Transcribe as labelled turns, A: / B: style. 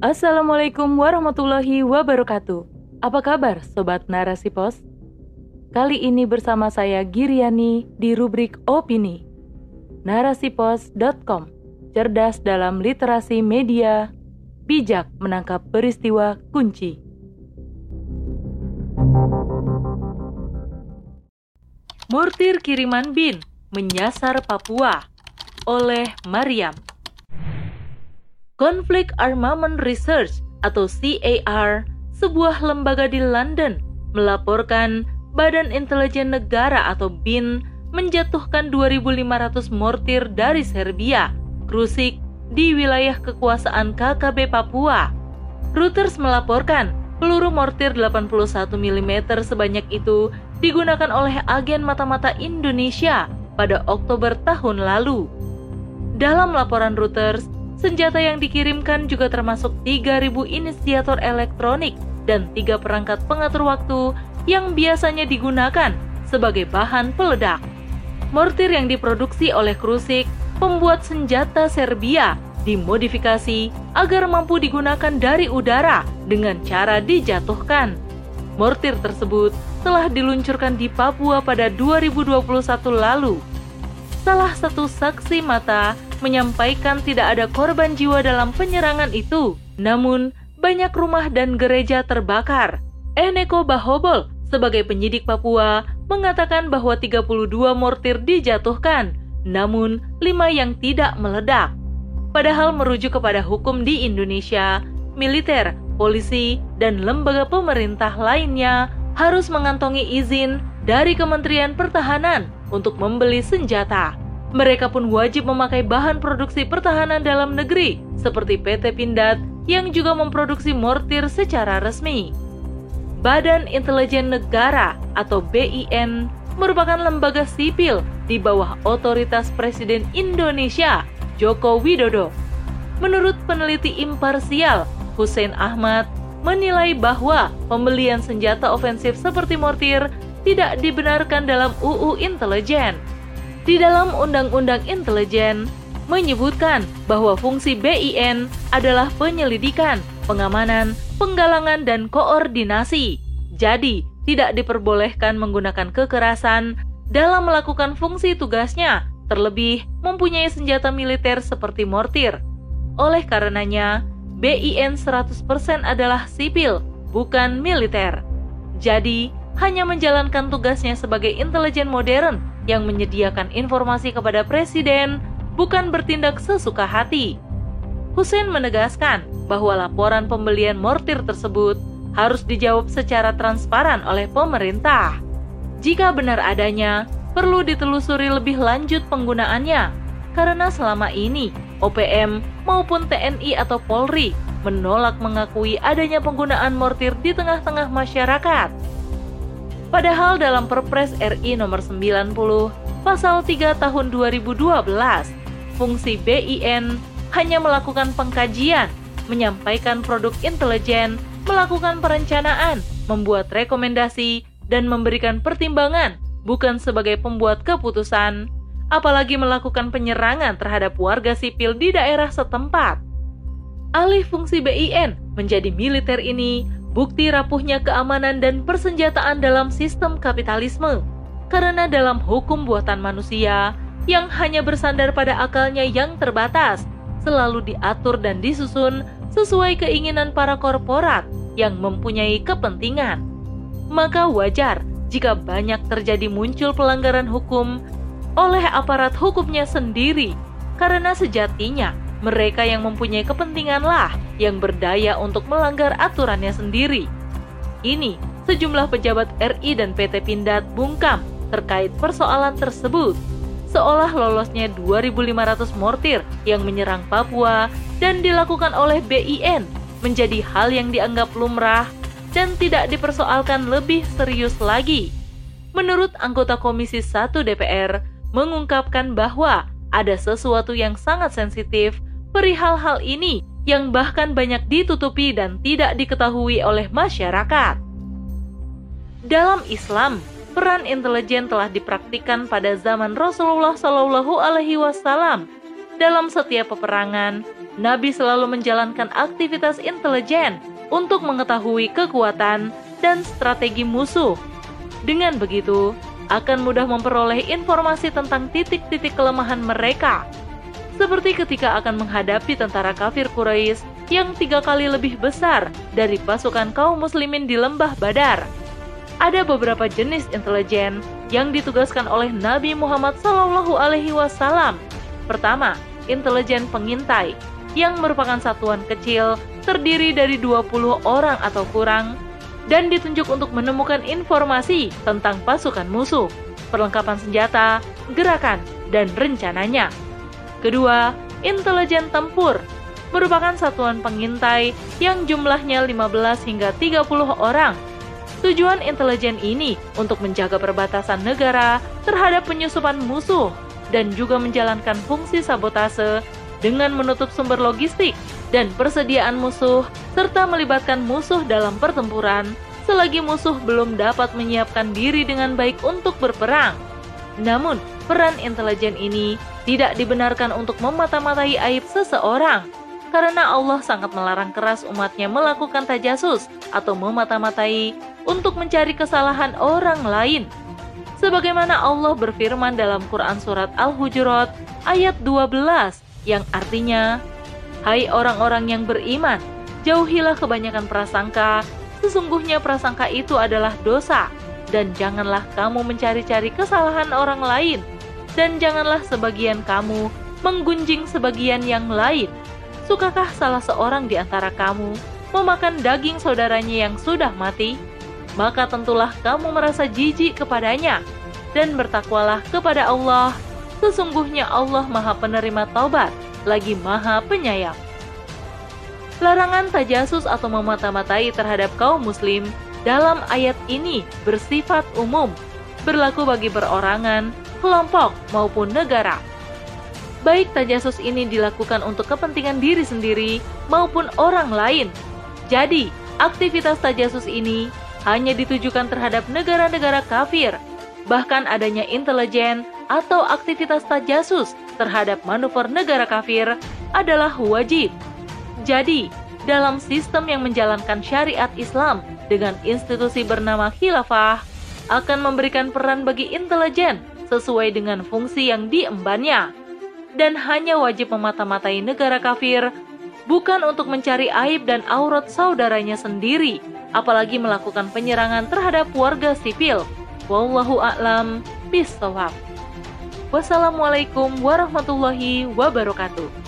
A: Assalamualaikum warahmatullahi wabarakatuh. Apa kabar sobat Narasi Pos? Kali ini bersama saya Giriani di rubrik opini. Narasipos.com. Cerdas dalam literasi media, bijak menangkap peristiwa kunci. Mortir kiriman bin menyasar Papua oleh Mariam. Conflict Armament Research atau CAR, sebuah lembaga di London, melaporkan Badan Intelijen Negara atau BIN menjatuhkan 2.500 mortir dari Serbia, Krusik, di wilayah kekuasaan KKB Papua. Reuters melaporkan peluru mortir 81 mm sebanyak itu digunakan oleh agen mata-mata Indonesia pada Oktober tahun lalu. Dalam laporan Reuters, senjata yang dikirimkan juga termasuk 3.000 inisiator elektronik dan tiga perangkat pengatur waktu yang biasanya digunakan sebagai bahan peledak. Mortir yang diproduksi oleh Krusik, pembuat senjata Serbia, dimodifikasi agar mampu digunakan dari udara dengan cara dijatuhkan. Mortir tersebut telah diluncurkan di Papua pada 2021 lalu. Salah satu saksi mata menyampaikan tidak ada korban jiwa dalam penyerangan itu, namun banyak rumah dan gereja terbakar. Eneko Bahobol sebagai penyidik Papua mengatakan bahwa 32 mortir dijatuhkan, namun lima yang tidak meledak. Padahal merujuk kepada hukum di Indonesia, militer, polisi, dan lembaga pemerintah lainnya harus mengantongi izin dari Kementerian Pertahanan untuk membeli senjata. Mereka pun wajib memakai bahan produksi pertahanan dalam negeri, seperti PT Pindad yang juga memproduksi mortir secara resmi. Badan Intelijen Negara atau BIN merupakan lembaga sipil di bawah otoritas Presiden Indonesia Joko Widodo. Menurut peneliti imparsial Hussein Ahmad menilai bahwa pembelian senjata ofensif seperti mortir tidak dibenarkan dalam UU Intelijen. Di dalam Undang-Undang Intelijen menyebutkan bahwa fungsi BIN adalah penyelidikan, pengamanan, penggalangan, dan koordinasi. Jadi, tidak diperbolehkan menggunakan kekerasan dalam melakukan fungsi tugasnya, terlebih mempunyai senjata militer seperti mortir. Oleh karenanya, BIN 100% adalah sipil, bukan militer. Jadi, hanya menjalankan tugasnya sebagai intelijen modern yang menyediakan informasi kepada presiden, bukan bertindak sesuka hati. Hussein menegaskan bahwa laporan pembelian mortir tersebut harus dijawab secara transparan oleh pemerintah. Jika benar adanya, perlu ditelusuri lebih lanjut penggunaannya, karena selama ini OPM maupun TNI atau Polri menolak mengakui adanya penggunaan mortir di tengah-tengah masyarakat. Padahal dalam Perpres RI nomor 90 pasal 3 tahun 2012, fungsi BIN hanya melakukan pengkajian, menyampaikan produk intelijen, melakukan perencanaan, membuat rekomendasi, dan memberikan pertimbangan, bukan sebagai pembuat keputusan apalagi melakukan penyerangan terhadap warga sipil di daerah setempat. Alih fungsi BIN menjadi militer ini bukti rapuhnya keamanan dan persenjataan dalam sistem kapitalisme. Karena dalam hukum buatan manusia yang hanya bersandar pada akalnya yang terbatas, selalu diatur dan disusun sesuai keinginan para korporat yang mempunyai kepentingan. Maka wajar jika banyak terjadi muncul pelanggaran hukum oleh aparat hukumnya sendiri, karena sejatinya mereka yang mempunyai kepentinganlah yang berdaya untuk melanggar aturannya sendiri. Ini sejumlah pejabat RI dan PT Pindad bungkam terkait persoalan tersebut. Seolah lolosnya 2.500 mortir yang menyerang Papua dan dilakukan oleh BIN menjadi hal yang dianggap lumrah dan tidak dipersoalkan lebih serius lagi. Menurut anggota Komisi 1 DPR, mengungkapkan bahwa ada sesuatu yang sangat sensitif perihal hal ini yang bahkan banyak ditutupi dan tidak diketahui oleh masyarakat. Dalam Islam, peran intelijen telah dipraktikkan pada zaman Rasulullah Shallallahu Alaihi Wasallam dalam setiap peperangan, Nabi selalu menjalankan aktivitas intelijen untuk mengetahui kekuatan dan strategi musuh. Dengan begitu, akan mudah memperoleh informasi tentang titik-titik kelemahan mereka. Seperti ketika akan menghadapi tentara kafir Quraisy yang tiga kali lebih besar dari pasukan kaum muslimin di lembah Badar. Ada beberapa jenis intelijen yang ditugaskan oleh Nabi Muhammad Wasallam. Pertama, intelijen pengintai yang merupakan satuan kecil terdiri dari 20 orang atau kurang dan ditunjuk untuk menemukan informasi tentang pasukan musuh, perlengkapan senjata, gerakan, dan rencananya. Kedua, intelijen tempur merupakan satuan pengintai yang jumlahnya 15 hingga 30 orang. Tujuan intelijen ini untuk menjaga perbatasan negara terhadap penyusupan musuh dan juga menjalankan fungsi sabotase dengan menutup sumber logistik dan persediaan musuh serta melibatkan musuh dalam pertempuran selagi musuh belum dapat menyiapkan diri dengan baik untuk berperang. Namun, peran intelijen ini tidak dibenarkan untuk memata-matai aib seseorang, karena Allah sangat melarang keras umatnya melakukan tajasus atau memata-matai untuk mencari kesalahan orang lain. Sebagaimana Allah berfirman dalam Quran Surat Al-Hujurat ayat 12 yang artinya, Hai orang-orang yang beriman, jauhilah kebanyakan prasangka, sesungguhnya prasangka itu adalah dosa, dan janganlah kamu mencari-cari kesalahan orang lain, dan janganlah sebagian kamu menggunjing sebagian yang lain. Sukakah salah seorang di antara kamu memakan daging saudaranya yang sudah mati? Maka tentulah kamu merasa jijik kepadanya dan bertakwalah kepada Allah. Sesungguhnya Allah Maha Penerima Taubat, lagi Maha Penyayang. Larangan tajasus atau memata-matai terhadap kaum muslim dalam ayat ini bersifat umum, berlaku bagi perorangan, kelompok, maupun negara baik tajasus ini dilakukan untuk kepentingan diri sendiri maupun orang lain. Jadi, aktivitas tajasus ini hanya ditujukan terhadap negara-negara kafir. Bahkan adanya intelijen atau aktivitas tajasus terhadap manuver negara kafir adalah wajib. Jadi, dalam sistem yang menjalankan syariat Islam dengan institusi bernama khilafah akan memberikan peran bagi intelijen sesuai dengan fungsi yang diembannya dan hanya wajib memata-matai negara kafir, bukan untuk mencari aib dan aurat saudaranya sendiri, apalagi melakukan penyerangan terhadap warga sipil. Wallahu a'lam bishawab. Wassalamualaikum warahmatullahi wabarakatuh.